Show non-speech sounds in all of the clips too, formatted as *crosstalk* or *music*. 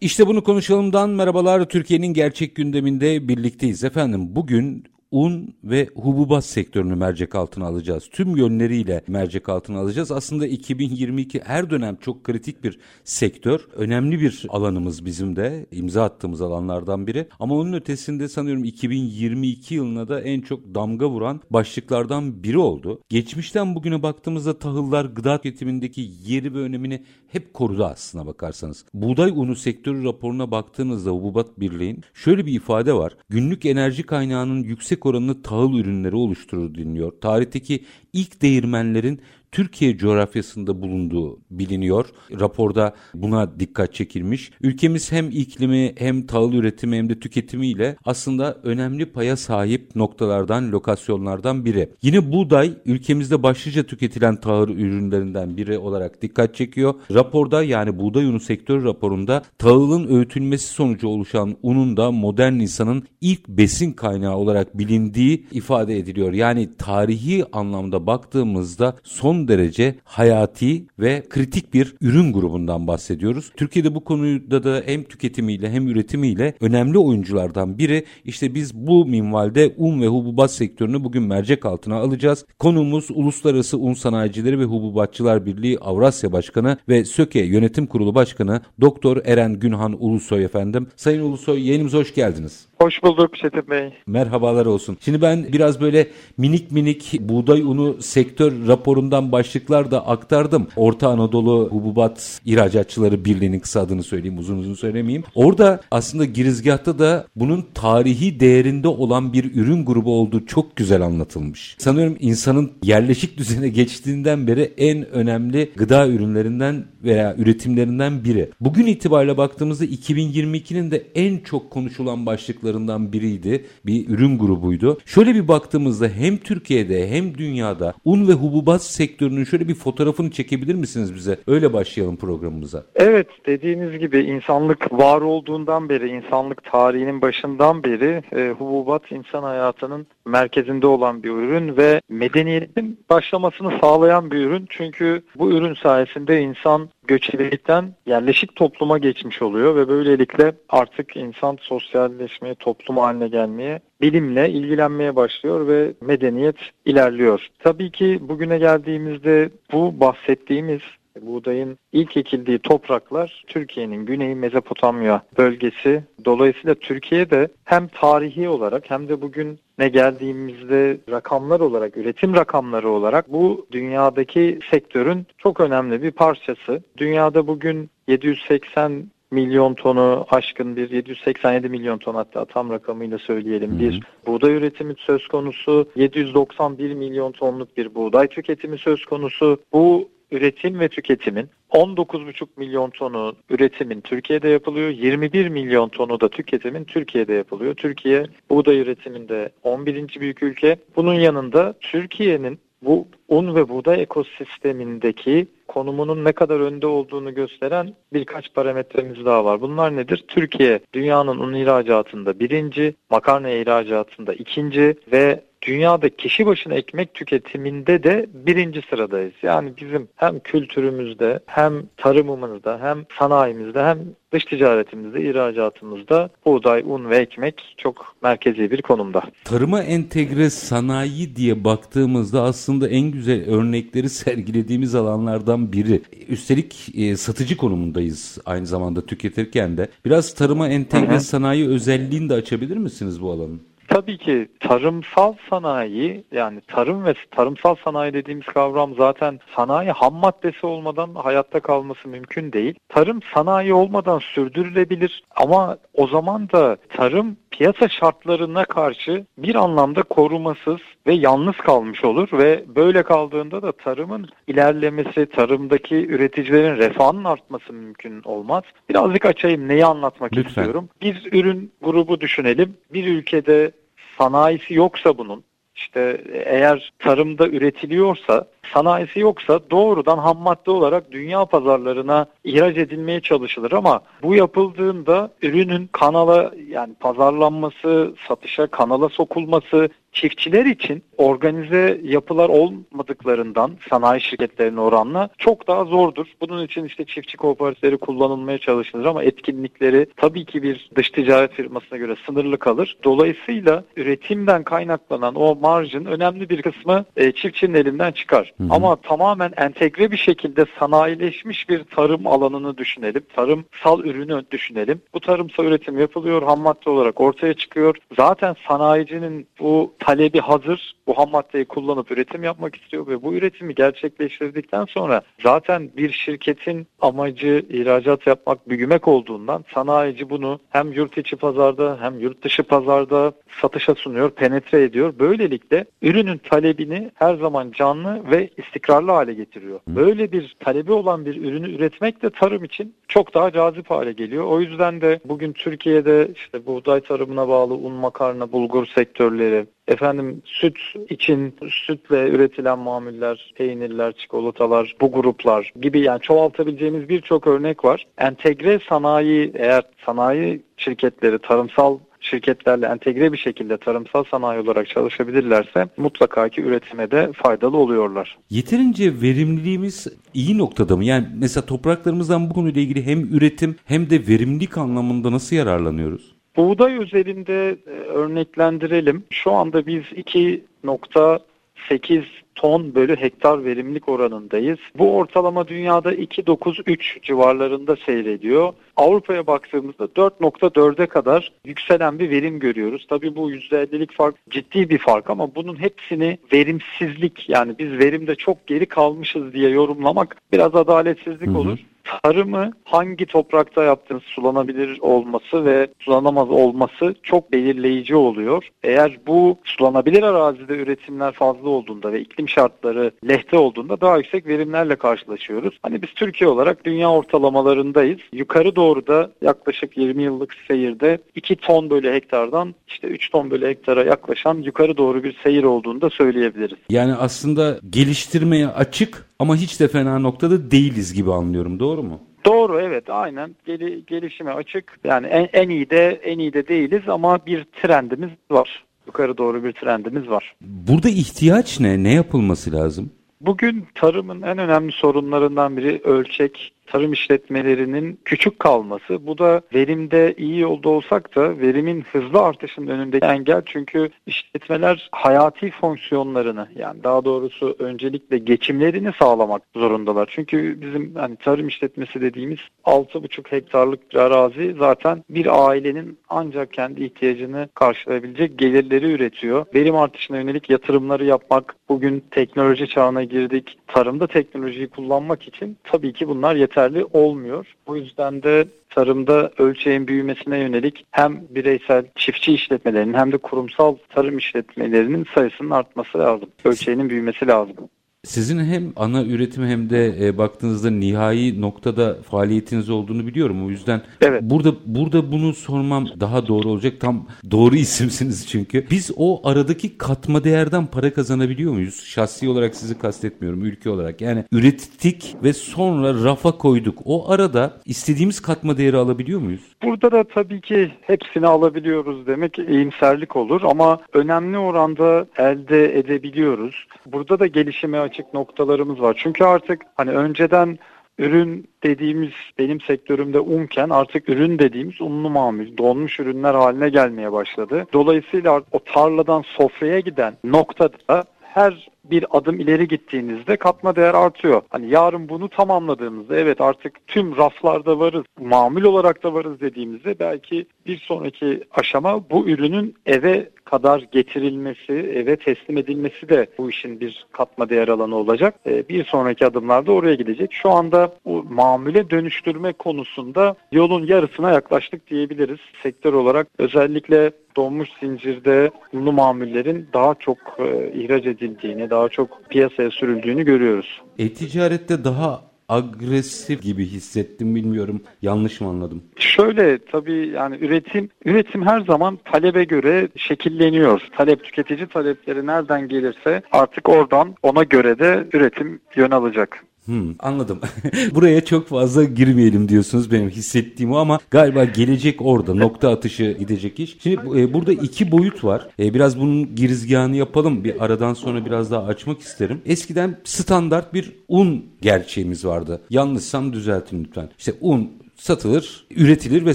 İşte bunu konuşalımdan merhabalar Türkiye'nin gerçek gündeminde birlikteyiz efendim. Bugün un ve hububat sektörünü mercek altına alacağız. Tüm yönleriyle mercek altına alacağız. Aslında 2022 her dönem çok kritik bir sektör. Önemli bir alanımız bizim de imza attığımız alanlardan biri. Ama onun ötesinde sanıyorum 2022 yılına da en çok damga vuran başlıklardan biri oldu. Geçmişten bugüne baktığımızda tahıllar gıda tüketimindeki yeri ve önemini hep korudu aslına bakarsanız. Buğday unu sektörü raporuna baktığınızda Hububat Birliği'nin şöyle bir ifade var. Günlük enerji kaynağının yüksek oranını tahıl ürünleri oluşturur dinliyor. Tarihteki ilk değirmenlerin Türkiye coğrafyasında bulunduğu biliniyor. Raporda buna dikkat çekilmiş. Ülkemiz hem iklimi hem tahıl üretimi hem de tüketimiyle aslında önemli paya sahip noktalardan, lokasyonlardan biri. Yine buğday ülkemizde başlıca tüketilen tahıl ürünlerinden biri olarak dikkat çekiyor. Raporda yani buğday unu sektör raporunda tahılın öğütülmesi sonucu oluşan unun da modern insanın ilk besin kaynağı olarak bilindiği ifade ediliyor. Yani tarihi anlamda baktığımızda son son derece hayati ve kritik bir ürün grubundan bahsediyoruz. Türkiye'de bu konuda da hem tüketimiyle hem üretimiyle önemli oyunculardan biri. İşte biz bu minvalde un ve hububat sektörünü bugün mercek altına alacağız. Konuğumuz Uluslararası Un Sanayicileri ve Hububatçılar Birliği Avrasya Başkanı ve SÖKE Yönetim Kurulu Başkanı Doktor Eren Günhan Ulusoy efendim. Sayın Ulusoy yayınımıza hoş geldiniz. Hoş bulduk Çetin Bey. Merhabalar olsun. Şimdi ben biraz böyle minik minik buğday unu sektör raporundan başlıklar da aktardım. Orta Anadolu Hububat İhracatçıları Birliği'nin kısa adını söyleyeyim uzun uzun söylemeyeyim. Orada aslında girizgahta da bunun tarihi değerinde olan bir ürün grubu olduğu çok güzel anlatılmış. Sanıyorum insanın yerleşik düzene geçtiğinden beri en önemli gıda ürünlerinden veya üretimlerinden biri. Bugün itibariyle baktığımızda 2022'nin de en çok konuşulan başlıklarından biriydi. Bir ürün grubuydu. Şöyle bir baktığımızda hem Türkiye'de hem dünyada un ve hububat sektörünün şöyle bir fotoğrafını çekebilir misiniz bize? Öyle başlayalım programımıza. Evet dediğiniz gibi insanlık var olduğundan beri, insanlık tarihinin başından beri e, hububat insan hayatının merkezinde olan bir ürün ve medeniyetin başlamasını sağlayan bir ürün. Çünkü bu ürün sayesinde insan göçebelikten yerleşik topluma geçmiş oluyor ve böylelikle artık insan sosyalleşmeye, toplum haline gelmeye, bilimle ilgilenmeye başlıyor ve medeniyet ilerliyor. Tabii ki bugüne geldiğimizde bu bahsettiğimiz buğdayın ilk ekildiği topraklar Türkiye'nin Güney Mezopotamya bölgesi. Dolayısıyla Türkiye'de hem tarihi olarak hem de bugün ne geldiğimizde rakamlar olarak, üretim rakamları olarak bu dünyadaki sektörün çok önemli bir parçası. Dünyada bugün 780 milyon tonu aşkın bir 787 milyon ton hatta tam rakamıyla söyleyelim Hı-hı. bir buğday üretimi söz konusu 791 milyon tonluk bir buğday tüketimi söz konusu bu üretim ve tüketimin 19,5 milyon tonu üretimin Türkiye'de yapılıyor. 21 milyon tonu da tüketimin Türkiye'de yapılıyor. Türkiye buğday üretiminde 11. büyük ülke. Bunun yanında Türkiye'nin bu un ve buğday ekosistemindeki konumunun ne kadar önde olduğunu gösteren birkaç parametremiz daha var. Bunlar nedir? Türkiye dünyanın un ihracatında birinci, makarna ihracatında ikinci ve dünyada kişi başına ekmek tüketiminde de birinci sıradayız. Yani bizim hem kültürümüzde hem tarımımızda hem sanayimizde hem dış ticaretimizde, ihracatımızda buğday, un ve ekmek çok merkezi bir konumda. Tarıma entegre sanayi diye baktığımızda aslında en güzel örnekleri *laughs* sergilediğimiz alanlardan biri. Üstelik e, satıcı konumundayız aynı zamanda tüketirken de. Biraz tarıma entegre Hı-hı. sanayi özelliğini de açabilir misiniz bu alanın? Tabii ki tarımsal sanayi yani tarım ve tarımsal sanayi dediğimiz kavram zaten sanayi ham maddesi olmadan hayatta kalması mümkün değil. Tarım sanayi olmadan sürdürülebilir ama o zaman da tarım piyasa şartlarına karşı bir anlamda korumasız ve yalnız kalmış olur ve böyle kaldığında da tarımın ilerlemesi, tarımdaki üreticilerin refahının artması mümkün olmaz. Birazcık açayım neyi anlatmak Lütfen. istiyorum. Bir ürün grubu düşünelim. Bir ülkede sanayisi yoksa bunun işte eğer tarımda üretiliyorsa, sanayisi yoksa doğrudan ham madde olarak dünya pazarlarına ihraç edilmeye çalışılır. Ama bu yapıldığında ürünün kanala yani pazarlanması, satışa kanala sokulması çiftçiler için organize yapılar olmadıklarından sanayi şirketlerine oranla çok daha zordur. Bunun için işte çiftçi kooperatifleri kullanılmaya çalışılır ama etkinlikleri tabii ki bir dış ticaret firmasına göre sınırlı kalır. Dolayısıyla üretimden kaynaklanan o marjın önemli bir kısmı e, çiftçinin elinden çıkar. Hı hı. Ama tamamen entegre bir şekilde sanayileşmiş bir tarım alanını düşünelim. Tarımsal ürünü düşünelim. Bu tarımsal üretim yapılıyor, ham madde olarak ortaya çıkıyor. Zaten sanayicinin bu talebi hazır. Bu ham maddeyi kullanıp üretim yapmak istiyor ve bu üretimi gerçekleştirdikten sonra zaten bir şirketin amacı ihracat yapmak, büyümek olduğundan sanayici bunu hem yurt içi pazarda hem yurt dışı pazarda satışa sunuyor, penetre ediyor. Böylelikle ürünün talebini her zaman canlı ve istikrarlı hale getiriyor. Böyle bir talebi olan bir ürünü üretmek de tarım için çok daha cazip hale geliyor. O yüzden de bugün Türkiye'de işte buğday tarımına bağlı un, makarna, bulgur sektörleri, efendim süt için sütle üretilen mamuller, peynirler, çikolatalar, bu gruplar gibi yani çoğaltabileceğimiz birçok örnek var. Entegre sanayi eğer sanayi şirketleri tarımsal şirketlerle entegre bir şekilde tarımsal sanayi olarak çalışabilirlerse mutlaka ki üretime de faydalı oluyorlar. Yeterince verimliliğimiz iyi noktada mı? Yani mesela topraklarımızdan bu konuyla ilgili hem üretim hem de verimlilik anlamında nasıl yararlanıyoruz? Buğday özelinde e, örneklendirelim. Şu anda biz 2.8 ton bölü hektar verimlilik oranındayız. Bu ortalama dünyada 2.93 civarlarında seyrediyor. Avrupa'ya baktığımızda 4.4'e kadar yükselen bir verim görüyoruz. Tabii bu %50'lik fark ciddi bir fark ama bunun hepsini verimsizlik yani biz verimde çok geri kalmışız diye yorumlamak biraz adaletsizlik Hı hı. Tarımı hangi toprakta yaptığınız sulanabilir olması ve sulanamaz olması çok belirleyici oluyor. Eğer bu sulanabilir arazide üretimler fazla olduğunda ve iklim şartları lehte olduğunda daha yüksek verimlerle karşılaşıyoruz. Hani biz Türkiye olarak dünya ortalamalarındayız. Yukarı doğru da yaklaşık 20 yıllık seyirde 2 ton bölü hektardan işte 3 ton bölü hektara yaklaşan yukarı doğru bir seyir olduğunu da söyleyebiliriz. Yani aslında geliştirmeye açık ama hiç de fena noktada değiliz gibi anlıyorum. Doğru mu? Doğru evet aynen Geli, gelişime açık yani en, en iyi de en iyi de değiliz ama bir trendimiz var. Yukarı doğru bir trendimiz var. Burada ihtiyaç ne? Ne yapılması lazım? Bugün tarımın en önemli sorunlarından biri ölçek, tarım işletmelerinin küçük kalması. Bu da verimde iyi yolda olsak da verimin hızlı artışının önündeki engel. Çünkü işletmeler hayati fonksiyonlarını yani daha doğrusu öncelikle geçimlerini sağlamak zorundalar. Çünkü bizim hani tarım işletmesi dediğimiz 6,5 hektarlık bir arazi zaten bir ailenin ancak kendi ihtiyacını karşılayabilecek gelirleri üretiyor. Verim artışına yönelik yatırımları yapmak, bugün teknoloji çağına girdik. Tarımda teknolojiyi kullanmak için tabii ki bunlar yeterli olmuyor. Bu yüzden de tarımda ölçeğin büyümesine yönelik hem bireysel çiftçi işletmelerinin hem de kurumsal tarım işletmelerinin sayısının artması lazım. Ölçeğinin büyümesi lazım. Sizin hem ana üretim hem de e, baktığınızda nihai noktada faaliyetiniz olduğunu biliyorum. O yüzden Evet. burada burada bunu sormam daha doğru olacak. Tam doğru *laughs* isimsiniz çünkü. Biz o aradaki katma değerden para kazanabiliyor muyuz? Şahsi olarak sizi kastetmiyorum, ülke olarak. Yani ürettik ve sonra rafa koyduk. O arada istediğimiz katma değeri alabiliyor muyuz? Burada da tabii ki hepsini alabiliyoruz demek iyimserlik olur ama önemli oranda elde edebiliyoruz. Burada da gelişime açık noktalarımız var. Çünkü artık hani önceden ürün dediğimiz benim sektörümde unken artık ürün dediğimiz unlu mamul, donmuş ürünler haline gelmeye başladı. Dolayısıyla o tarladan sofraya giden noktada her bir adım ileri gittiğinizde katma değer artıyor. Hani yarın bunu tamamladığımızda evet artık tüm raflarda varız, mamul olarak da varız dediğimizde belki bir sonraki aşama bu ürünün eve kadar getirilmesi, eve teslim edilmesi de bu işin bir katma değer alanı olacak. Ee, Bir sonraki adımlarda oraya gidecek. Şu anda bu mamule dönüştürme konusunda yolun yarısına yaklaştık diyebiliriz. Sektör olarak özellikle donmuş zincirde unlu mamullerin daha çok e, ihraç edildiğini, daha çok piyasaya sürüldüğünü görüyoruz. E-ticarette daha agresif gibi hissettim bilmiyorum yanlış mı anladım? Şöyle tabii yani üretim üretim her zaman talebe göre şekilleniyor. Talep tüketici talepleri nereden gelirse artık oradan ona göre de üretim yön alacak. Hmm, anladım. *laughs* Buraya çok fazla girmeyelim diyorsunuz benim hissettiğim o ama galiba gelecek orada nokta atışı gidecek iş. Şimdi e, burada iki boyut var. E, biraz bunun girizgahını yapalım. Bir aradan sonra biraz daha açmak isterim. Eskiden standart bir un gerçeğimiz vardı. Yanlışsam düzeltin lütfen. İşte un satılır, üretilir ve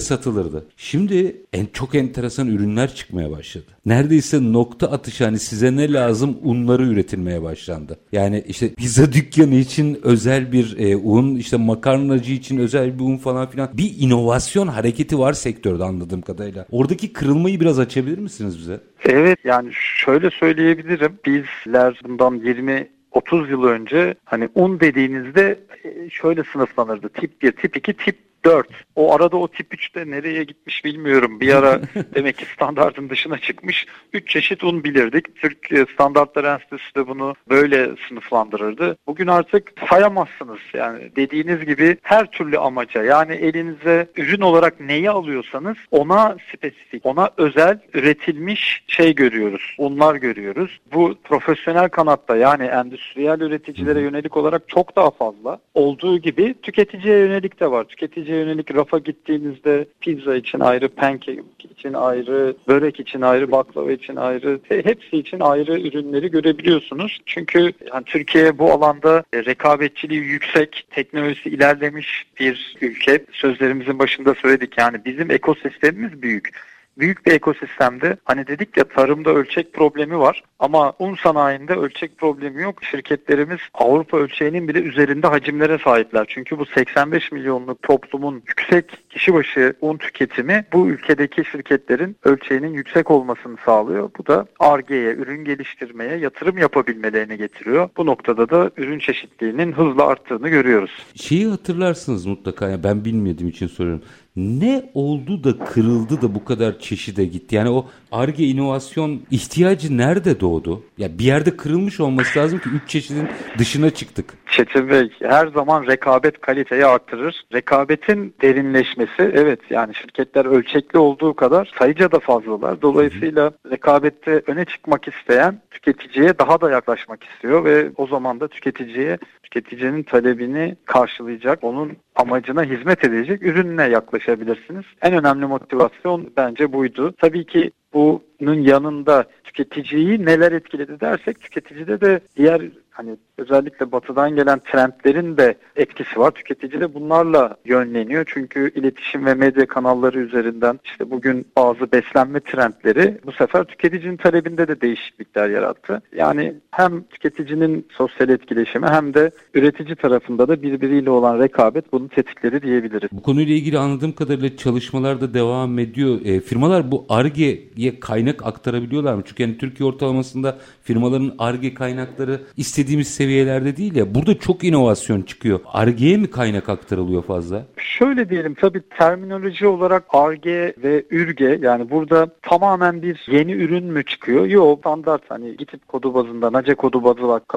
satılırdı. Şimdi en çok enteresan ürünler çıkmaya başladı. Neredeyse nokta atışı hani size ne lazım unları üretilmeye başlandı. Yani işte pizza dükkanı için özel bir e, un, işte makarnacı için özel bir un falan filan. Bir inovasyon hareketi var sektörde anladığım kadarıyla. Oradaki kırılmayı biraz açabilir misiniz bize? Evet yani şöyle söyleyebilirim. Bizler bundan 20 30 yıl önce hani un dediğinizde e, şöyle sınıflanırdı. Tip 1, tip 2, tip 4. O arada o tip 3 de nereye gitmiş bilmiyorum. Bir ara *laughs* demek ki standartın dışına çıkmış. 3 çeşit un bilirdik. Türk Standartlar Enstitüsü de bunu böyle sınıflandırırdı. Bugün artık sayamazsınız. Yani dediğiniz gibi her türlü amaca yani elinize ürün olarak neyi alıyorsanız ona spesifik, ona özel üretilmiş şey görüyoruz. Unlar görüyoruz. Bu profesyonel kanatta yani endüstriyel üreticilere yönelik olarak çok daha fazla. Olduğu gibi tüketiciye yönelik de var. Tüketici yönelik rafa gittiğinizde pizza için ayrı, pancake için ayrı, börek için ayrı, baklava için ayrı, hepsi için ayrı ürünleri görebiliyorsunuz. Çünkü yani Türkiye bu alanda e, rekabetçiliği yüksek, teknolojisi ilerlemiş bir ülke. Sözlerimizin başında söyledik yani bizim ekosistemimiz büyük büyük bir ekosistemde hani dedik ya tarımda ölçek problemi var ama un sanayinde ölçek problemi yok. Şirketlerimiz Avrupa ölçeğinin bile üzerinde hacimlere sahipler. Çünkü bu 85 milyonluk toplumun yüksek kişi başı un tüketimi bu ülkedeki şirketlerin ölçeğinin yüksek olmasını sağlıyor. Bu da ARGE'ye, ürün geliştirmeye yatırım yapabilmelerini getiriyor. Bu noktada da ürün çeşitliliğinin hızla arttığını görüyoruz. Şeyi hatırlarsınız mutlaka ya ben bilmediğim için soruyorum ne oldu da kırıldı da bu kadar çeşide gitti? Yani o ARGE inovasyon ihtiyacı nerede doğdu? Ya bir yerde kırılmış olması lazım ki üç çeşidin dışına çıktık. Çetin Bey her zaman rekabet kaliteyi arttırır. Rekabetin derinleşmesi evet yani şirketler ölçekli olduğu kadar sayıca da fazlalar. Dolayısıyla rekabette öne çıkmak isteyen tüketiciye daha da yaklaşmak istiyor ve o zaman da tüketiciye tüketicinin talebini karşılayacak, onun amacına hizmet edecek ürünle yaklaşabilirsiniz. En önemli motivasyon bence buydu. Tabii ki bunun yanında tüketiciyi neler etkiledi dersek tüketicide de diğer hani özellikle batıdan gelen trendlerin de etkisi var. Tüketici de bunlarla yönleniyor. Çünkü iletişim ve medya kanalları üzerinden işte bugün bazı beslenme trendleri bu sefer tüketicinin talebinde de değişiklikler yarattı. Yani hem tüketicinin sosyal etkileşimi hem de üretici tarafında da birbiriyle olan rekabet bunu tetikledi diyebiliriz. Bu konuyla ilgili anladığım kadarıyla çalışmalar da devam ediyor. E, firmalar bu ARGE'ye kaynak aktarabiliyorlar mı? Çünkü yani Türkiye ortalamasında firmaların ARGE kaynakları istediğimiz seviyelerde değil ya. Burada çok inovasyon çıkıyor. ARGE'ye mi kaynak aktarılıyor fazla? Şöyle diyelim tabii terminoloji olarak ARGE ve ÜRGE yani burada tamamen bir yeni ürün mü çıkıyor? Yok standart hani gitip kodu bazında, NACE kodu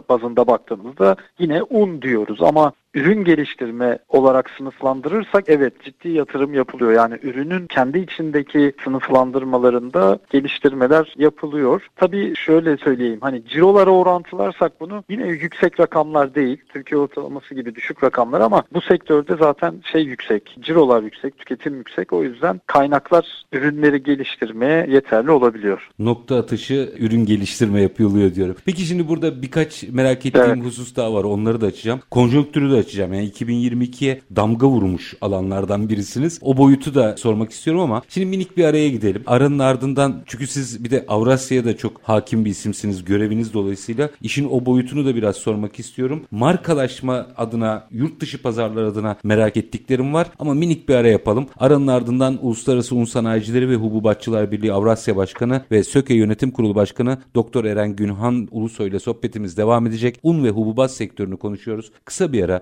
bazında baktığımızda yine un diyoruz ama ürün geliştirme olarak sınıflandırırsak evet ciddi yatırım yapılıyor. Yani ürünün kendi içindeki sınıflandırmalarında geliştirmeler yapılıyor. Tabii şöyle söyleyeyim hani cirolara orantılarsak bunu yine yüksek rakamlar değil. Türkiye ortalaması gibi düşük rakamlar ama bu sektörde zaten şey yüksek. Cirolar yüksek, tüketim yüksek. O yüzden kaynaklar ürünleri geliştirmeye yeterli olabiliyor. Nokta atışı ürün geliştirme yapılıyor diyorum. Peki şimdi burada birkaç merak ettiğim evet. husus daha var. Onları da açacağım. Konjonktürü de açacağım. Yani 2022'ye damga vurmuş alanlardan birisiniz. O boyutu da sormak istiyorum ama şimdi minik bir araya gidelim. Aranın ardından çünkü siz bir de Avrasya'ya da çok hakim bir isimsiniz göreviniz dolayısıyla işin o boyutunu da biraz sormak istiyorum. Markalaşma adına, yurt dışı pazarlar adına merak ettiklerim var ama minik bir ara yapalım. Aranın ardından Uluslararası Un Sanayicileri ve Hububatçılar Birliği Avrasya Başkanı ve SÖKE Yönetim Kurulu Başkanı Doktor Eren Günhan Ulusoy ile sohbetimiz devam edecek. Un ve hububat sektörünü konuşuyoruz. Kısa bir ara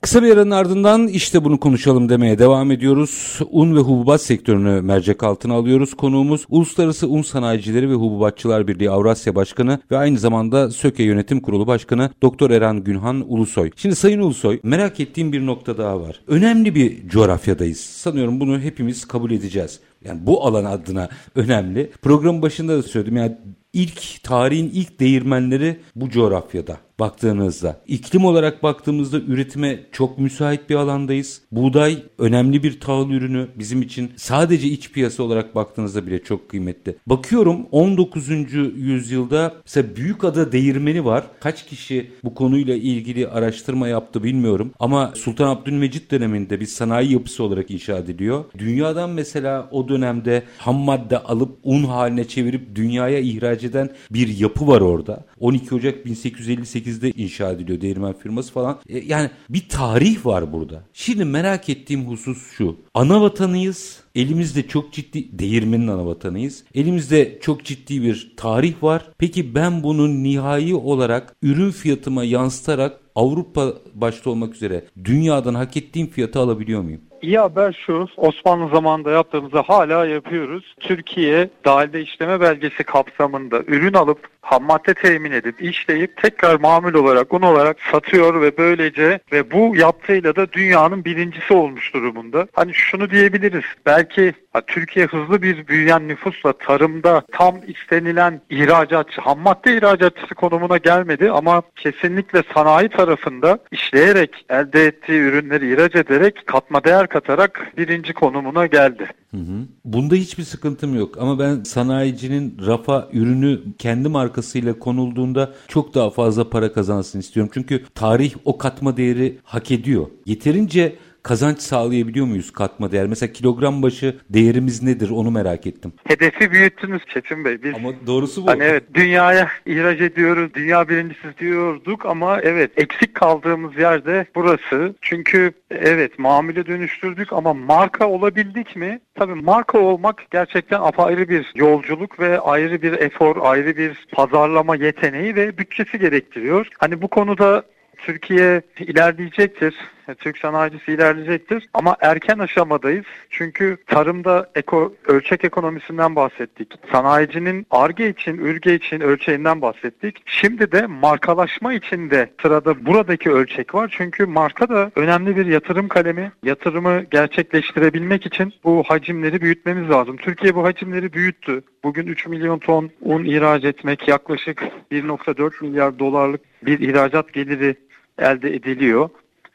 Kısa bir aranın ardından işte bunu konuşalım demeye devam ediyoruz. Un ve hububat sektörünü mercek altına alıyoruz. Konuğumuz Uluslararası Un Sanayicileri ve Hububatçılar Birliği Avrasya Başkanı ve aynı zamanda SÖKE Yönetim Kurulu Başkanı Doktor Eren Günhan Ulusoy. Şimdi Sayın Ulusoy merak ettiğim bir nokta daha var. Önemli bir coğrafyadayız. Sanıyorum bunu hepimiz kabul edeceğiz. Yani bu alan adına önemli. Program başında da söyledim. Yani ilk tarihin ilk değirmenleri bu coğrafyada baktığınızda. iklim olarak baktığımızda üretime çok müsait bir alandayız. Buğday önemli bir tahıl ürünü bizim için sadece iç piyasa olarak baktığınızda bile çok kıymetli. Bakıyorum 19. yüzyılda mesela Büyükada değirmeni var. Kaç kişi bu konuyla ilgili araştırma yaptı bilmiyorum ama Sultan Abdülmecit döneminde bir sanayi yapısı olarak inşa ediliyor. Dünyadan mesela o dönemde ham madde alıp un haline çevirip dünyaya ihraç eden bir yapı var orada. 12 Ocak 1858 1808'de inşa ediliyor değirmen firması falan. E, yani bir tarih var burada. Şimdi merak ettiğim husus şu. Ana vatanıyız. Elimizde çok ciddi değirmenin ana vatanıyız. Elimizde çok ciddi bir tarih var. Peki ben bunu nihai olarak ürün fiyatıma yansıtarak Avrupa başta olmak üzere dünyadan hak ettiğim fiyatı alabiliyor muyum? İyi haber şu, Osmanlı zamanında yaptığımızı hala yapıyoruz. Türkiye dahilde işleme belgesi kapsamında ürün alıp ham madde temin edip işleyip tekrar mamul olarak un olarak satıyor ve böylece ve bu yaptığıyla da dünyanın birincisi olmuş durumunda. Hani şunu diyebiliriz. Belki Türkiye hızlı bir büyüyen nüfusla tarımda tam istenilen ihracatçı, ham madde ihracatçısı konumuna gelmedi ama kesinlikle sanayi tarafında işleyerek elde ettiği ürünleri ihraç ederek katma değer katarak birinci konumuna geldi. Hı hı. Bunda hiçbir sıkıntım yok ama ben sanayicinin rafa ürünü kendi markasıyla konulduğunda çok daha fazla para kazansın istiyorum. Çünkü tarih o katma değeri hak ediyor. Yeterince kazanç sağlayabiliyor muyuz katma değer? Mesela kilogram başı değerimiz nedir onu merak ettim. Hedefi büyüttünüz Çetin Bey. Biz, ama doğrusu bu. Hani evet dünyaya ihraç ediyoruz, dünya birincisi diyorduk ama evet eksik kaldığımız yerde burası. Çünkü evet mamule dönüştürdük ama marka olabildik mi? Tabii marka olmak gerçekten apayrı bir yolculuk ve ayrı bir efor, ayrı bir pazarlama yeteneği ve bütçesi gerektiriyor. Hani bu konuda Türkiye ilerleyecektir. Türk sanayicisi ilerleyecektir. Ama erken aşamadayız. Çünkü tarımda eko, ölçek ekonomisinden bahsettik. Sanayicinin ARGE için, ürge için ölçeğinden bahsettik. Şimdi de markalaşma için de sırada buradaki ölçek var. Çünkü marka da önemli bir yatırım kalemi. Yatırımı gerçekleştirebilmek için bu hacimleri büyütmemiz lazım. Türkiye bu hacimleri büyüttü. Bugün 3 milyon ton un ihraç etmek yaklaşık 1.4 milyar dolarlık bir ihracat geliri elde ediliyor.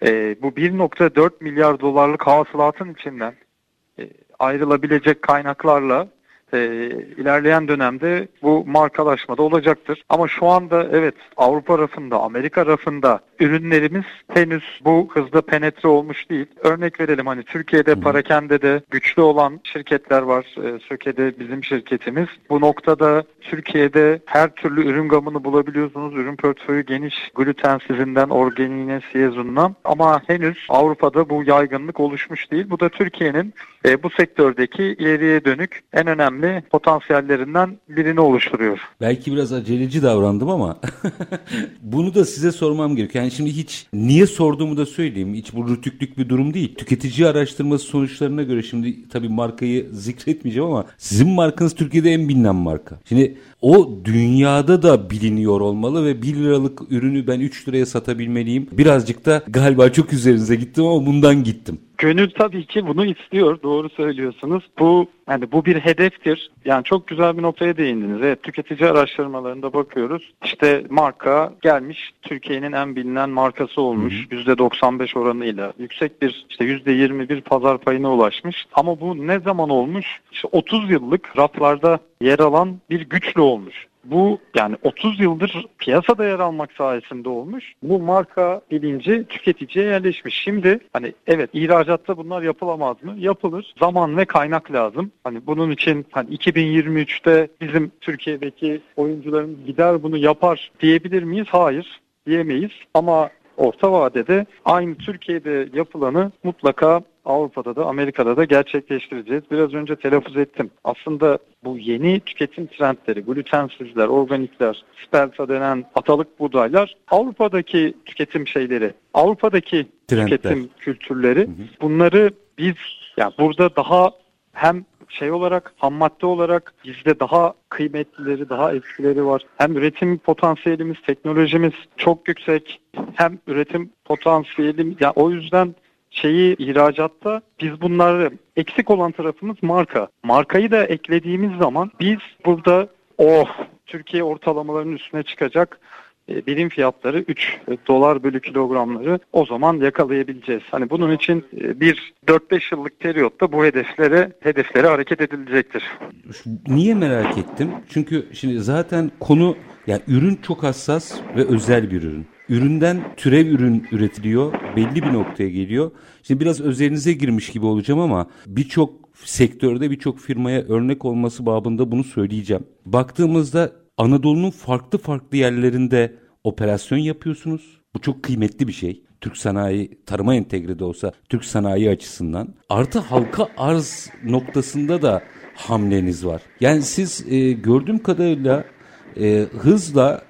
E, bu 1.4 milyar dolarlık hasılatın içinden e, ayrılabilecek kaynaklarla e, ilerleyen dönemde bu markalaşmada olacaktır. Ama şu anda evet Avrupa rafında, Amerika rafında ürünlerimiz henüz bu hızda penetre olmuş değil. Örnek verelim hani Türkiye'de parakende de güçlü olan şirketler var. E, Söke'de bizim şirketimiz. Bu noktada Türkiye'de her türlü ürün gamını bulabiliyorsunuz. Ürün portföyü geniş. Glutensizinden, organiğine, siyezundan. Ama henüz Avrupa'da bu yaygınlık oluşmuş değil. Bu da Türkiye'nin e, bu sektördeki ileriye dönük en önemli potansiyellerinden birini oluşturuyor. Belki biraz aceleci davrandım ama *laughs* bunu da size sormam gerekiyor. Yani şimdi hiç niye sorduğumu da söyleyeyim. Hiç bu rütüklük bir durum değil. Tüketici araştırması sonuçlarına göre şimdi tabii markayı zikretmeyeceğim ama sizin markanız Türkiye'de en bilinen marka. Şimdi o dünyada da biliniyor olmalı ve 1 liralık ürünü ben 3 liraya satabilmeliyim. Birazcık da galiba çok üzerinize gittim ama bundan gittim. Gönül tabii ki bunu istiyor. Doğru söylüyorsunuz. Bu yani bu bir hedeftir. Yani çok güzel bir noktaya değindiniz. Evet tüketici araştırmalarında bakıyoruz. İşte marka gelmiş Türkiye'nin en bilinen markası olmuş. Hı hı. %95 oranıyla. Yüksek bir işte %21 pazar payına ulaşmış. Ama bu ne zaman olmuş? İşte 30 yıllık raflarda yer alan bir güçlü olmuş. Bu yani 30 yıldır piyasada yer almak sayesinde olmuş. Bu marka bilinci tüketiciye yerleşmiş. Şimdi hani evet ihracatta bunlar yapılamaz mı? Yapılır. Zaman ve kaynak lazım. Hani bunun için hani 2023'te bizim Türkiye'deki oyuncularımız gider bunu yapar diyebilir miyiz? Hayır diyemeyiz. Ama orta vadede aynı Türkiye'de yapılanı mutlaka Avrupa'da da Amerika'da da gerçekleştireceğiz. Biraz önce telaffuz ettim. Aslında bu yeni tüketim trendleri, glutensizler, organikler, spelta denen atalık buğdaylar Avrupa'daki tüketim şeyleri, Avrupa'daki Trendler. tüketim kültürleri hı hı. bunları biz yani burada daha hem şey olarak ham madde olarak bizde daha kıymetlileri, daha eskileri var. Hem üretim potansiyelimiz, teknolojimiz çok yüksek. Hem üretim potansiyelimiz yani o yüzden şeyi ihracatta biz bunları eksik olan tarafımız marka. Markayı da eklediğimiz zaman biz burada oh Türkiye ortalamalarının üstüne çıkacak birim fiyatları 3 dolar bölü kilogramları o zaman yakalayabileceğiz. Hani bunun için e, bir 4-5 yıllık periyotta bu hedeflere hedeflere hareket edilecektir. Niye merak ettim? Çünkü şimdi zaten konu yani ürün çok hassas ve özel bir ürün. Üründen türev ürün üretiliyor, belli bir noktaya geliyor. Şimdi biraz özelinize girmiş gibi olacağım ama birçok sektörde birçok firmaya örnek olması babında bunu söyleyeceğim. Baktığımızda Anadolu'nun farklı farklı yerlerinde operasyon yapıyorsunuz. Bu çok kıymetli bir şey. Türk sanayi tarıma entegre de olsa Türk sanayi açısından. Artı halka arz noktasında da hamleniz var. Yani siz e, gördüğüm kadarıyla e, hızla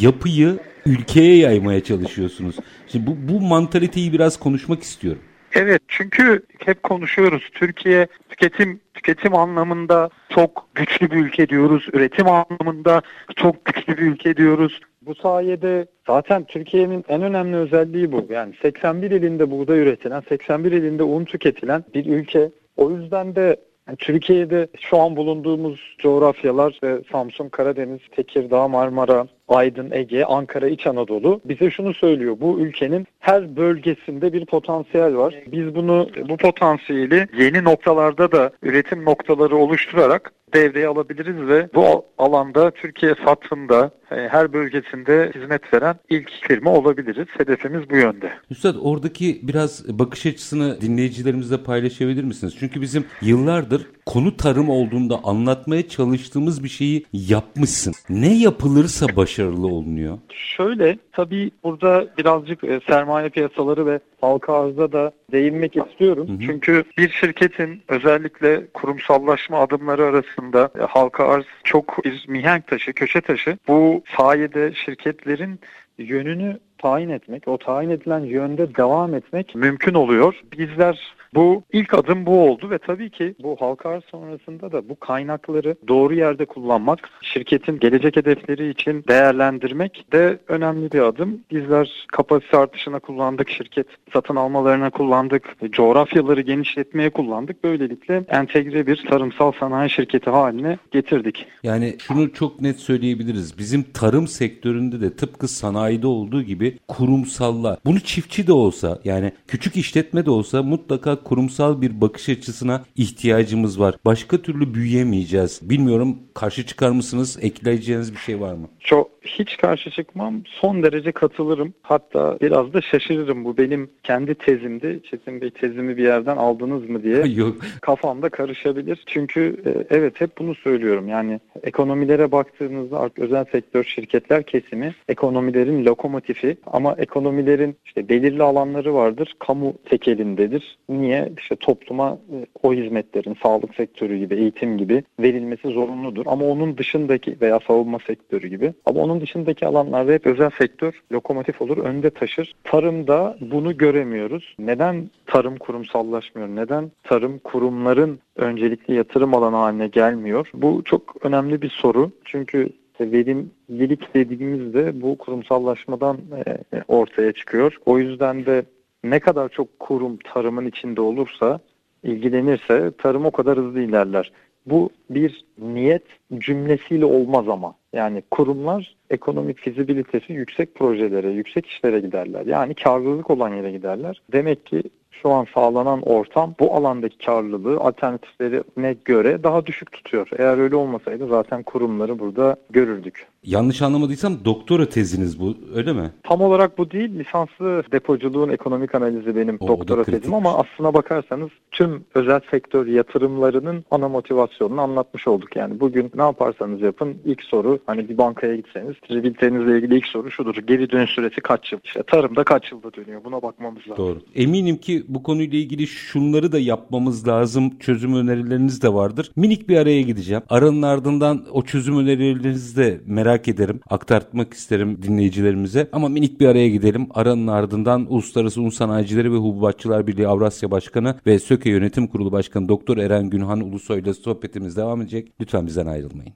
yapıyı ülkeye yaymaya çalışıyorsunuz. Şimdi bu, bu mantaliteyi biraz konuşmak istiyorum. Evet çünkü hep konuşuyoruz. Türkiye tüketim tüketim anlamında çok güçlü bir ülke diyoruz. Üretim anlamında çok güçlü bir ülke diyoruz. Bu sayede zaten Türkiye'nin en önemli özelliği bu. Yani 81 ilinde buğday üretilen, 81 ilinde un tüketilen bir ülke. O yüzden de Türkiye'de şu an bulunduğumuz coğrafyalar ve Samsun, Karadeniz, Tekirdağ, Marmara, Aydın, Ege, Ankara, İç Anadolu bize şunu söylüyor. Bu ülkenin her bölgesinde bir potansiyel var. Biz bunu bu potansiyeli yeni noktalarda da üretim noktaları oluşturarak devreye alabiliriz ve bu alanda Türkiye satında e, her bölgesinde hizmet veren ilk firma olabiliriz. Hedefimiz bu yönde. Üstad oradaki biraz bakış açısını dinleyicilerimizle paylaşabilir misiniz? Çünkü bizim yıllardır konu tarım olduğunda anlatmaya çalıştığımız bir şeyi yapmışsın. Ne yapılırsa başarılı olunuyor. Şöyle tabii burada birazcık e, sermaye piyasaları ve halka arzda da değinmek istiyorum. Hı hı. Çünkü bir şirketin özellikle kurumsallaşma adımları arasında e, halka arz çok bir mihenk taşı, köşe taşı. Bu sayede şirketlerin yönünü tayin etmek, o tayin edilen yönde devam etmek mümkün oluyor. Bizler bu ilk adım bu oldu ve tabii ki bu halka arz sonrasında da bu kaynakları doğru yerde kullanmak, şirketin gelecek hedefleri için değerlendirmek de önemli bir adım. Bizler kapasite artışına kullandık, şirket satın almalarına kullandık, coğrafyaları genişletmeye kullandık. Böylelikle entegre bir tarımsal sanayi şirketi haline getirdik. Yani şunu çok net söyleyebiliriz. Bizim tarım sektöründe de tıpkı sanayide olduğu gibi kurumsalla, bunu çiftçi de olsa yani küçük işletme de olsa mutlaka kurumsal bir bakış açısına ihtiyacımız var. Başka türlü büyüyemeyeceğiz. Bilmiyorum karşı çıkar mısınız? Ekleyeceğiniz bir şey var mı? Çok hiç karşı çıkmam. Son derece katılırım. Hatta biraz da şaşırırım. Bu benim kendi tezimdi. Çetin Bey tezimi bir yerden aldınız mı diye. *laughs* Yok. Kafamda karışabilir. Çünkü e, evet hep bunu söylüyorum. Yani ekonomilere baktığınızda özel sektör şirketler kesimi ekonomilerin lokomotifi ama ekonomilerin işte belirli alanları vardır. Kamu tekelindedir. Niye? İşte topluma e, o hizmetlerin sağlık sektörü gibi, eğitim gibi verilmesi zorunludur. Ama onun dışındaki veya savunma sektörü gibi. Ama onun dışındaki alanlarda hep özel sektör lokomotif olur, önde taşır. Tarımda bunu göremiyoruz. Neden tarım kurumsallaşmıyor? Neden tarım kurumların öncelikli yatırım alanı haline gelmiyor? Bu çok önemli bir soru. Çünkü verimlilik dediğimizde bu kurumsallaşmadan e, ortaya çıkıyor. O yüzden de ne kadar çok kurum tarımın içinde olursa, ilgilenirse tarım o kadar hızlı ilerler. Bu bir niyet cümlesiyle olmaz ama. Yani kurumlar ekonomik fizibilitesi yüksek projelere, yüksek işlere giderler. Yani karlılık olan yere giderler. Demek ki şu an sağlanan ortam bu alandaki karlılığı alternatiflerine göre daha düşük tutuyor. Eğer öyle olmasaydı zaten kurumları burada görürdük. Yanlış anlamadıysam doktora teziniz bu öyle mi? Tam olarak bu değil. Lisanslı depoculuğun ekonomik analizi benim O, o doktora da tezim ama aslına bakarsanız tüm özel sektör yatırımlarının ana motivasyonunu anlatmış olduk. Yani bugün ne yaparsanız yapın ilk soru hani bir bankaya gitseniz kredibilitenizle ilgili ilk soru şudur. Geri dönüş süresi kaç yıl? İşte tarımda kaç yılda dönüyor? Buna bakmamız lazım. Doğru. Eminim ki bu konuyla ilgili şunları da yapmamız lazım. Çözüm önerileriniz de vardır. Minik bir araya gideceğim. Aranın ardından o çözüm önerilerinizi de merak ederim. Aktartmak isterim dinleyicilerimize. Ama minik bir araya gidelim. Aranın ardından Uluslararası Un Sanayicileri ve Hububatçılar Birliği Avrasya Başkanı ve SÖKE Yönetim Kurulu Başkanı Doktor Eren Günhan Ulusoy ile sohbetimiz devam edecek. Lütfen bizden ayrılmayın.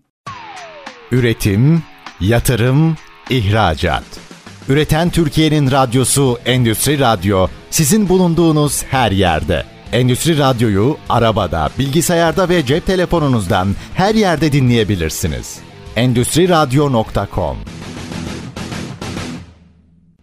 Üretim, yatırım, ihracat. Üreten Türkiye'nin radyosu Endüstri Radyo sizin bulunduğunuz her yerde. Endüstri Radyo'yu arabada, bilgisayarda ve cep telefonunuzdan her yerde dinleyebilirsiniz. Endüstri Radyo.com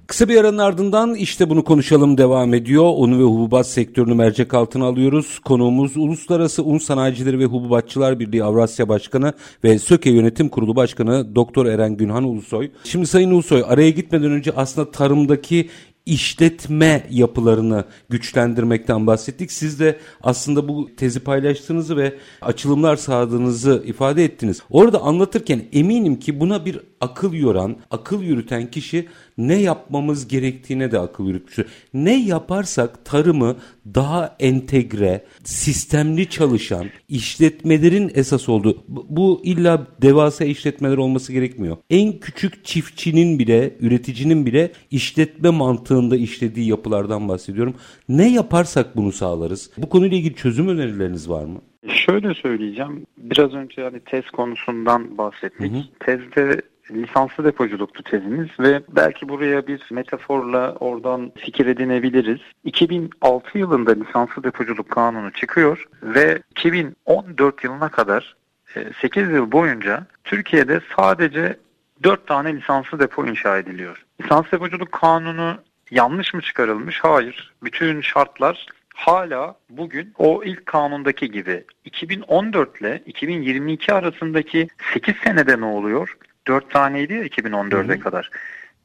Kısa bir aranın ardından işte bunu konuşalım devam ediyor. Un ve hububat sektörünü mercek altına alıyoruz. Konuğumuz Uluslararası Un Sanayicileri ve Hububatçılar Birliği Avrasya Başkanı ve SÖKE Yönetim Kurulu Başkanı Doktor Eren Günhan Ulusoy. Şimdi Sayın Ulusoy araya gitmeden önce aslında tarımdaki işletme yapılarını güçlendirmekten bahsettik. Siz de aslında bu tezi paylaştığınızı ve açılımlar sağladığınızı ifade ettiniz. Orada anlatırken eminim ki buna bir akıl yoran, akıl yürüten kişi ne yapmamız gerektiğine de akıl yürütmüştür. Ne yaparsak tarımı daha entegre, sistemli çalışan işletmelerin esas olduğu, bu- illa devasa işletmeler olması gerekmiyor. En küçük çiftçinin bile, üreticinin bile işletme mantığında işlediği yapılardan bahsediyorum. Ne yaparsak bunu sağlarız. Bu konuyla ilgili çözüm önerileriniz var mı? Şöyle söyleyeceğim. Biraz önce hani tez konusundan bahsettik. Tezde lisanslı depoculuktu tezimiz ve belki buraya bir metaforla oradan fikir edinebiliriz. 2006 yılında lisanslı depoculuk kanunu çıkıyor ve 2014 yılına kadar 8 yıl boyunca Türkiye'de sadece 4 tane lisanslı depo inşa ediliyor. Lisanslı depoculuk kanunu yanlış mı çıkarılmış? Hayır. Bütün şartlar hala bugün o ilk kanundaki gibi 2014 ile 2022 arasındaki 8 senede ne oluyor? 4 taneydi ya 2014'e kadar.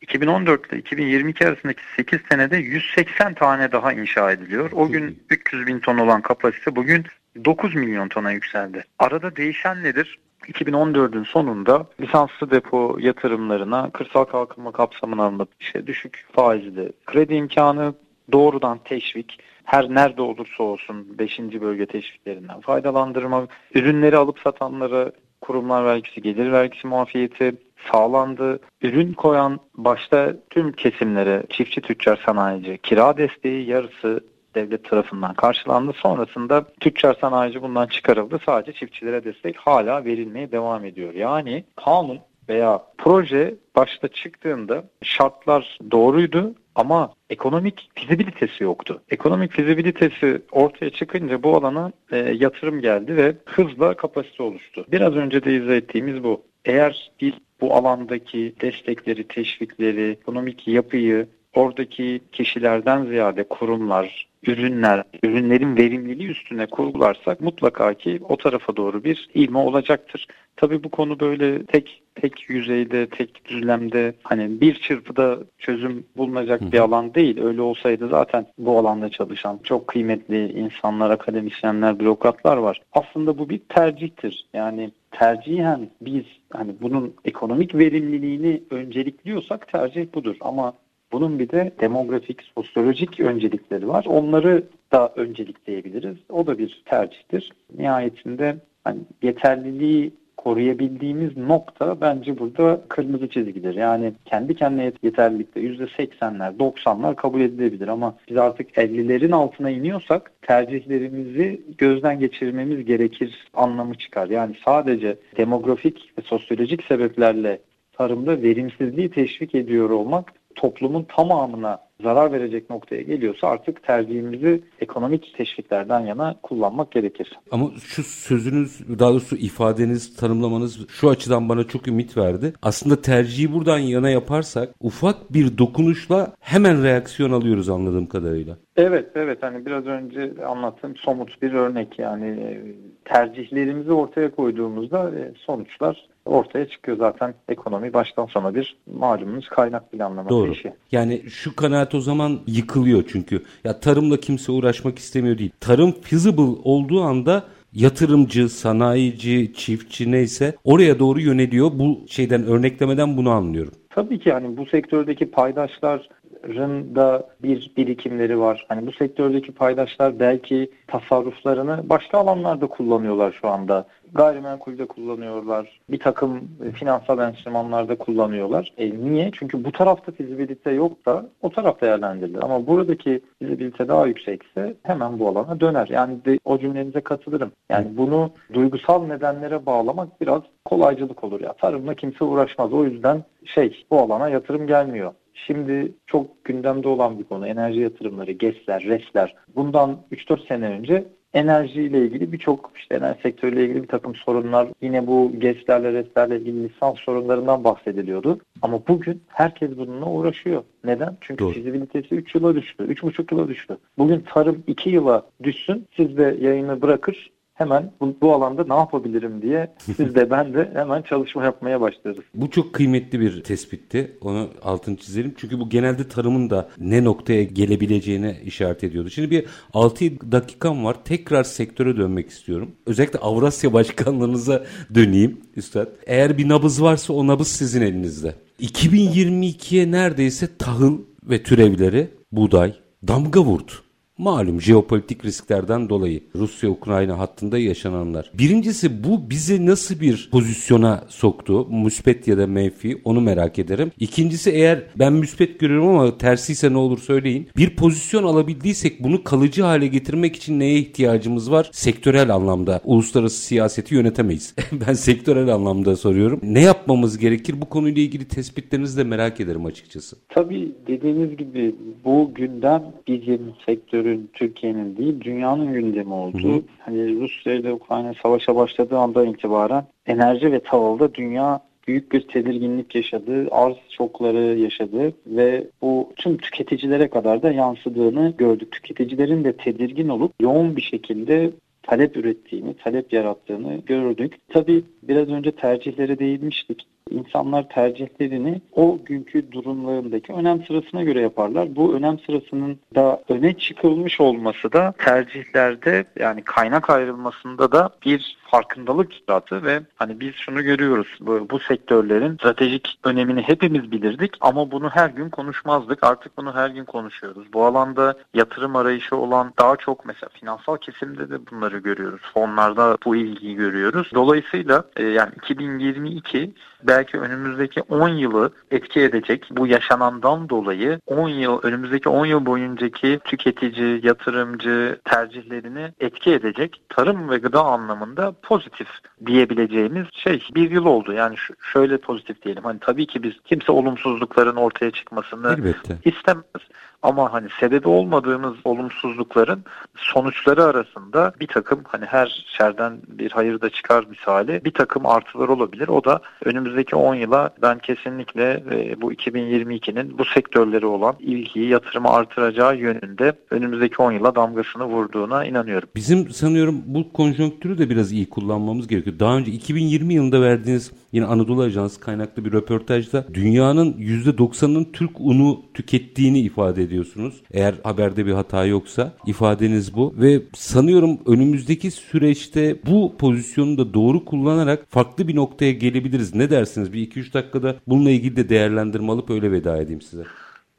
2014 ile 2022 arasındaki 8 senede 180 tane daha inşa ediliyor. O gün 300 bin ton olan kapasite bugün 9 milyon tona yükseldi. Arada değişen nedir? 2014'ün sonunda lisanslı depo yatırımlarına kırsal kalkınma kapsamına alınıp işte düşük faizli kredi imkanı doğrudan teşvik her nerede olursa olsun 5. bölge teşviklerinden faydalandırma, ürünleri alıp satanlara kurumlar vergisi, gelir vergisi muafiyeti sağlandı. Ürün koyan başta tüm kesimlere çiftçi, tüccar, sanayici kira desteği yarısı devlet tarafından karşılandı. Sonrasında tüccar sanayici bundan çıkarıldı. Sadece çiftçilere destek hala verilmeye devam ediyor. Yani kanun veya proje başta çıktığında şartlar doğruydu ama ekonomik fizibilitesi yoktu. Ekonomik fizibilitesi ortaya çıkınca bu alana e, yatırım geldi ve hızla kapasite oluştu. Biraz önce de izah ettiğimiz bu. Eğer biz bu alandaki destekleri, teşvikleri, ekonomik yapıyı oradaki kişilerden ziyade kurumlar, ürünler, ürünlerin verimliliği üstüne kurgularsak mutlaka ki o tarafa doğru bir ilme olacaktır. Tabii bu konu böyle tek tek yüzeyde, tek düzlemde hani bir çırpıda çözüm bulunacak bir alan değil. Öyle olsaydı zaten bu alanda çalışan çok kıymetli insanlar, akademisyenler, bürokratlar var. Aslında bu bir tercihtir. Yani tercihen biz hani bunun ekonomik verimliliğini öncelikliyorsak tercih budur. Ama bunun bir de demografik, sosyolojik öncelikleri var. Onları da öncelikleyebiliriz. O da bir tercihtir. Nihayetinde hani yeterliliği koruyabildiğimiz nokta bence burada kırmızı çizgidir. Yani kendi kendine yeterlilikte %80'ler, 90'lar kabul edilebilir ama biz artık 50'lerin altına iniyorsak tercihlerimizi gözden geçirmemiz gerekir anlamı çıkar. Yani sadece demografik ve sosyolojik sebeplerle tarımda verimsizliği teşvik ediyor olmak toplumun tamamına zarar verecek noktaya geliyorsa artık tercihimizi ekonomik teşviklerden yana kullanmak gerekir. Ama şu sözünüz, daha doğrusu ifadeniz, tanımlamanız şu açıdan bana çok ümit verdi. Aslında tercihi buradan yana yaparsak ufak bir dokunuşla hemen reaksiyon alıyoruz anladığım kadarıyla. Evet, evet. Hani biraz önce anlattığım somut bir örnek yani tercihlerimizi ortaya koyduğumuzda sonuçlar ortaya çıkıyor zaten ekonomi baştan sona bir malumunuz kaynak planlaması Doğru. işi. Yani şu kanaat o zaman yıkılıyor çünkü. Ya tarımla kimse uğraşmak istemiyor değil. Tarım feasible olduğu anda yatırımcı, sanayici, çiftçi neyse oraya doğru yöneliyor. Bu şeyden örneklemeden bunu anlıyorum. Tabii ki yani bu sektördeki paydaşların da bir birikimleri var. Hani bu sektördeki paydaşlar belki tasarruflarını başka alanlarda kullanıyorlar şu anda. Gayrimenkulde kullanıyorlar. Bir takım finansal enstrümanlarda kullanıyorlar. E niye? Çünkü bu tarafta fizibilite yoksa o taraf değerlendirilir. Ama buradaki fizibilite daha yüksekse hemen bu alana döner. Yani de, o cümlenize katılırım. Yani bunu duygusal nedenlere bağlamak biraz kolaycılık olur ya. Tarımla kimse uğraşmaz. O yüzden şey bu alana yatırım gelmiyor. Şimdi çok gündemde olan bir konu enerji yatırımları, GES'ler, RES'ler. Bundan 3-4 sene önce enerjiyle ilgili birçok işte enerji sektörüyle ilgili bir takım sorunlar yine bu GES'lerle, RES'lerle ilgili lisans sorunlarından bahsediliyordu. Ama bugün herkes bununla uğraşıyor. Neden? Çünkü Doğru. fizibilitesi 3 yıla düştü, 3,5 yıla düştü. Bugün tarım 2 yıla düşsün, siz de yayını bırakır, hemen bu, bu alanda ne yapabilirim diye *laughs* siz de ben de hemen çalışma yapmaya başlarız. Bu çok kıymetli bir tespitti. Onu altını çizelim. Çünkü bu genelde tarımın da ne noktaya gelebileceğine işaret ediyordu. Şimdi bir 6 dakikam var. Tekrar sektöre dönmek istiyorum. Özellikle Avrasya *laughs* başkanlığınıza döneyim Üstad. Eğer bir nabız varsa o nabız sizin elinizde. 2022'ye neredeyse tahıl ve türevleri, buğday damga vurdu. Malum jeopolitik risklerden dolayı Rusya-Ukrayna hattında yaşananlar. Birincisi bu bizi nasıl bir pozisyona soktu? Müspet ya da menfi onu merak ederim. İkincisi eğer ben müspet görüyorum ama tersiyse ne olur söyleyin. Bir pozisyon alabildiysek bunu kalıcı hale getirmek için neye ihtiyacımız var? Sektörel anlamda uluslararası siyaseti yönetemeyiz. *laughs* ben sektörel anlamda soruyorum. Ne yapmamız gerekir? Bu konuyla ilgili tespitlerinizi de merak ederim açıkçası. Tabii dediğiniz gibi bu gündem bizim sektörün, Türkiye'nin değil dünyanın gündemi oldu. Hı hı. Hani Rusya ile Ukrayna savaşa başladığı andan itibaren enerji ve tahılda dünya büyük bir tedirginlik yaşadı, arz şokları yaşadı ve bu tüm tüketicilere kadar da yansıdığını gördük. Tüketicilerin de tedirgin olup yoğun bir şekilde talep ürettiğini, talep yarattığını gördük. Tabii biraz önce tercihlere değinmiştik. İnsanlar tercihlerini o günkü durumlarındaki önem sırasına göre yaparlar. Bu önem sırasının da öne çıkılmış olması da tercihlerde yani kaynak ayrılmasında da bir farkındalık yarattı ve hani biz şunu görüyoruz bu, bu sektörlerin stratejik önemini hepimiz bilirdik ama bunu her gün konuşmazdık artık bunu her gün konuşuyoruz. Bu alanda yatırım arayışı olan daha çok mesela finansal kesimde de bunları görüyoruz. Fonlarda bu ilgiyi görüyoruz. Dolayısıyla e, yani 2022 belki önümüzdeki 10 yılı etki edecek bu yaşanandan dolayı 10 yıl önümüzdeki 10 yıl boyuncaki tüketici, yatırımcı tercihlerini etki edecek tarım ve gıda anlamında pozitif diyebileceğimiz şey bir yıl oldu. Yani şöyle pozitif diyelim. Hani tabii ki biz kimse olumsuzlukların ortaya çıkmasını Elbette. istemez. Ama hani sebebi olmadığımız olumsuzlukların sonuçları arasında bir takım hani her şerden bir hayır da çıkar misali bir takım artılar olabilir. O da önümüzdeki 10 yıla ben kesinlikle e, bu 2022'nin bu sektörleri olan ilgiyi yatırımı artıracağı yönünde önümüzdeki 10 yıla damgasını vurduğuna inanıyorum. Bizim sanıyorum bu konjonktürü de biraz iyi kullanmamız gerekiyor. Daha önce 2020 yılında verdiğiniz yine Anadolu Ajansı kaynaklı bir röportajda dünyanın %90'ının Türk unu tükettiğini ifade ediyorsunuz. Eğer haberde bir hata yoksa ifadeniz bu ve sanıyorum önümüzdeki süreçte bu pozisyonu da doğru kullanarak farklı bir noktaya gelebiliriz. Ne dersiniz? Bir 2-3 dakikada bununla ilgili de değerlendirme alıp öyle veda edeyim size.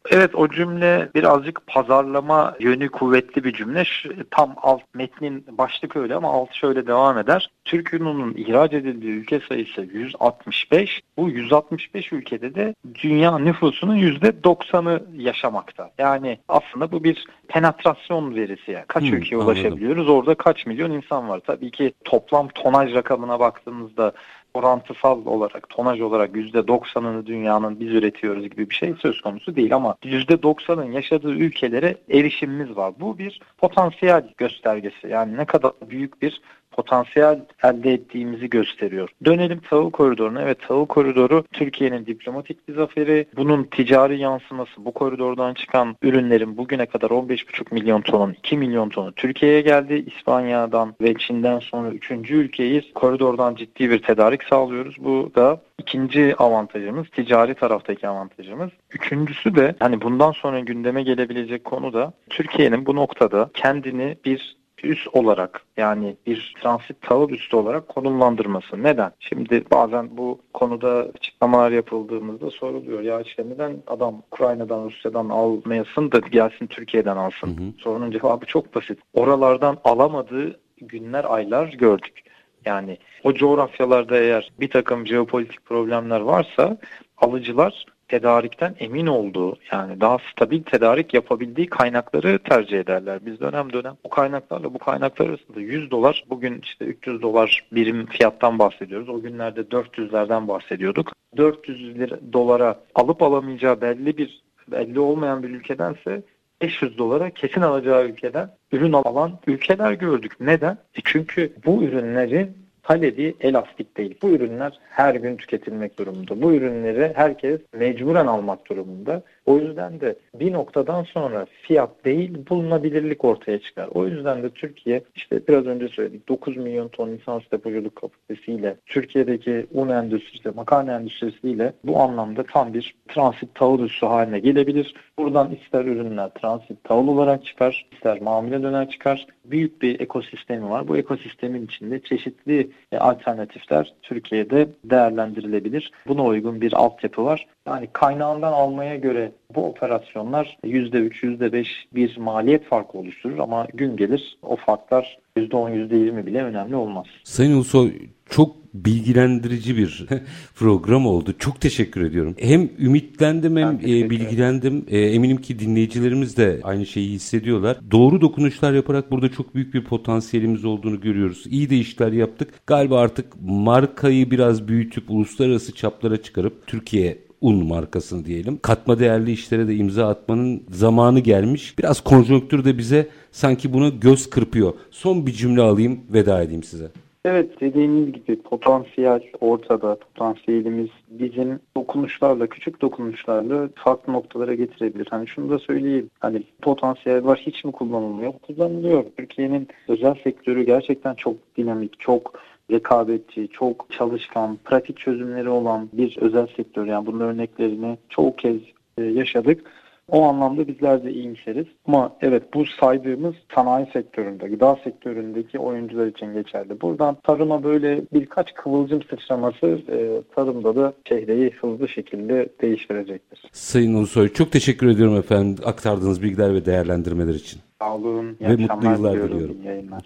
Evet o cümle birazcık pazarlama yönü kuvvetli bir cümle. Tam alt metnin başlık öyle ama alt şöyle devam eder. Türk ununun ihraç edildiği ülke sayısı 165. Bu 165 ülkede de dünya nüfusunun %90'ı yaşamakta. Yani aslında bu bir penetrasyon verisi. Yani. Kaç Hmm, ülkeye anladım. ulaşabiliyoruz? Orada kaç milyon insan var? Tabii ki toplam tonaj rakamına baktığımızda orantısal olarak, tonaj olarak %90'ını dünyanın biz üretiyoruz gibi bir şey söz konusu değil ama %90'ın yaşadığı ülkelere erişimimiz var. Bu bir potansiyel göstergesi. Yani ne kadar büyük bir potansiyel elde ettiğimizi gösteriyor. Dönelim tahıl koridoruna. Evet tahıl koridoru Türkiye'nin diplomatik bir zaferi. Bunun ticari yansıması bu koridordan çıkan ürünlerin bugüne kadar 15,5 milyon tonun 2 milyon tonu Türkiye'ye geldi. İspanya'dan ve Çin'den sonra 3. ülkeyiz. Koridordan ciddi bir tedarik sağlıyoruz. Bu da ikinci avantajımız, ticari taraftaki avantajımız. Üçüncüsü de hani bundan sonra gündeme gelebilecek konu da Türkiye'nin bu noktada kendini bir üs olarak yani bir transit tahıl üstü olarak konumlandırması. Neden? Şimdi bazen bu konuda açıklamalar yapıldığımızda soruluyor. Ya işte neden adam Ukrayna'dan, Rusya'dan almayasın da gelsin Türkiye'den alsın? Hı hı. Sorunun cevabı çok basit. Oralardan alamadığı günler, aylar gördük. Yani o coğrafyalarda eğer bir takım jeopolitik problemler varsa alıcılar tedarikten emin olduğu yani daha stabil tedarik yapabildiği kaynakları tercih ederler. Biz dönem dönem bu kaynaklarla bu kaynaklar arasında 100 dolar bugün işte 300 dolar birim fiyattan bahsediyoruz. O günlerde 400'lerden bahsediyorduk. 400 lira, dolara alıp alamayacağı belli bir belli olmayan bir ülkedense 500 dolara kesin alacağı ülkeden ürün alan ülkeler gördük. Neden? E çünkü bu ürünlerin talebi elastik değil. Bu ürünler her gün tüketilmek durumunda. Bu ürünleri herkes mecburen almak durumunda. O yüzden de bir noktadan sonra fiyat değil bulunabilirlik ortaya çıkar. O yüzden de Türkiye işte biraz önce söyledik 9 milyon ton lisans depoculuk kapasitesiyle Türkiye'deki un endüstrisi, makarna endüstrisiyle bu anlamda tam bir transit tahıl üssü haline gelebilir. Buradan ister ürünler transit tahıl olarak çıkar, ister mamule döner çıkar. Büyük bir ekosistemi var. Bu ekosistemin içinde çeşitli e, alternatifler Türkiye'de değerlendirilebilir. Buna uygun bir altyapı var. Yani kaynağından almaya göre bu operasyonlar %3, %5 bir maliyet farkı oluşturur ama gün gelir o farklar %10, %20 bile önemli olmaz. Sayın Ulusoy çok bilgilendirici bir *laughs* program oldu. Çok teşekkür ediyorum. Hem ümitlendim hem e, bilgilendim. E, eminim ki dinleyicilerimiz de aynı şeyi hissediyorlar. Doğru dokunuşlar yaparak burada çok büyük bir potansiyelimiz olduğunu görüyoruz. İyi de işler yaptık. Galiba artık markayı biraz büyütüp uluslararası çaplara çıkarıp Türkiye un markasını diyelim. Katma değerli işlere de imza atmanın zamanı gelmiş. Biraz konjonktür de bize sanki buna göz kırpıyor. Son bir cümle alayım, veda edeyim size. Evet dediğiniz gibi potansiyel ortada. Potansiyelimiz bizim dokunuşlarla, küçük dokunuşlarla farklı noktalara getirebilir. Hani şunu da söyleyeyim. Hani potansiyel var hiç mi kullanılmıyor? Kullanılıyor. Türkiye'nin özel sektörü gerçekten çok dinamik, çok rekabetçi, çok çalışkan, pratik çözümleri olan bir özel sektör. Yani bunun örneklerini çoğu kez e, yaşadık. O anlamda bizler de iyimseriz. Ama evet bu saydığımız sanayi sektöründe, gıda sektöründeki oyuncular için geçerli. Buradan tarıma böyle birkaç kıvılcım sıçraması e, tarımda da çehreyi hızlı şekilde değiştirecektir. Sayın Ulusoy çok teşekkür ediyorum efendim aktardığınız bilgiler ve değerlendirmeler için. Sağ olun. Ve mutlu yıllar diliyorum.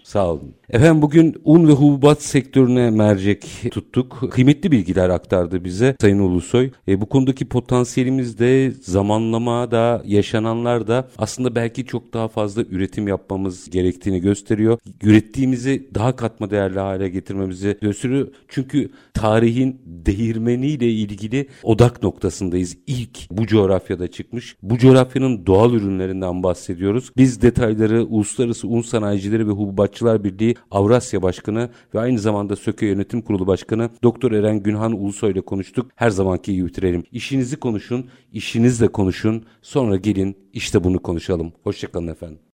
Sağ olun. Efendim bugün un ve hububat sektörüne mercek tuttuk. Kıymetli bilgiler aktardı bize Sayın Ulusoy. E, bu konudaki potansiyelimiz de zamanlama da yaşananlar da aslında belki çok daha fazla üretim yapmamız gerektiğini gösteriyor. Ürettiğimizi daha katma değerli hale getirmemizi gösteriyor. Çünkü tarihin değirmeniyle ilgili odak noktasındayız. İlk bu coğrafyada çıkmış. Bu coğrafyanın doğal ürünlerinden bahsediyoruz. Biz detay detayları Uluslararası Un Sanayicileri ve Hububatçılar Birliği Avrasya Başkanı ve aynı zamanda Söke Yönetim Kurulu Başkanı Doktor Eren Günhan Ulusoy ile konuştuk. Her zamanki gibi bitirelim. İşinizi konuşun, işinizle konuşun. Sonra gelin işte bunu konuşalım. Hoşçakalın efendim.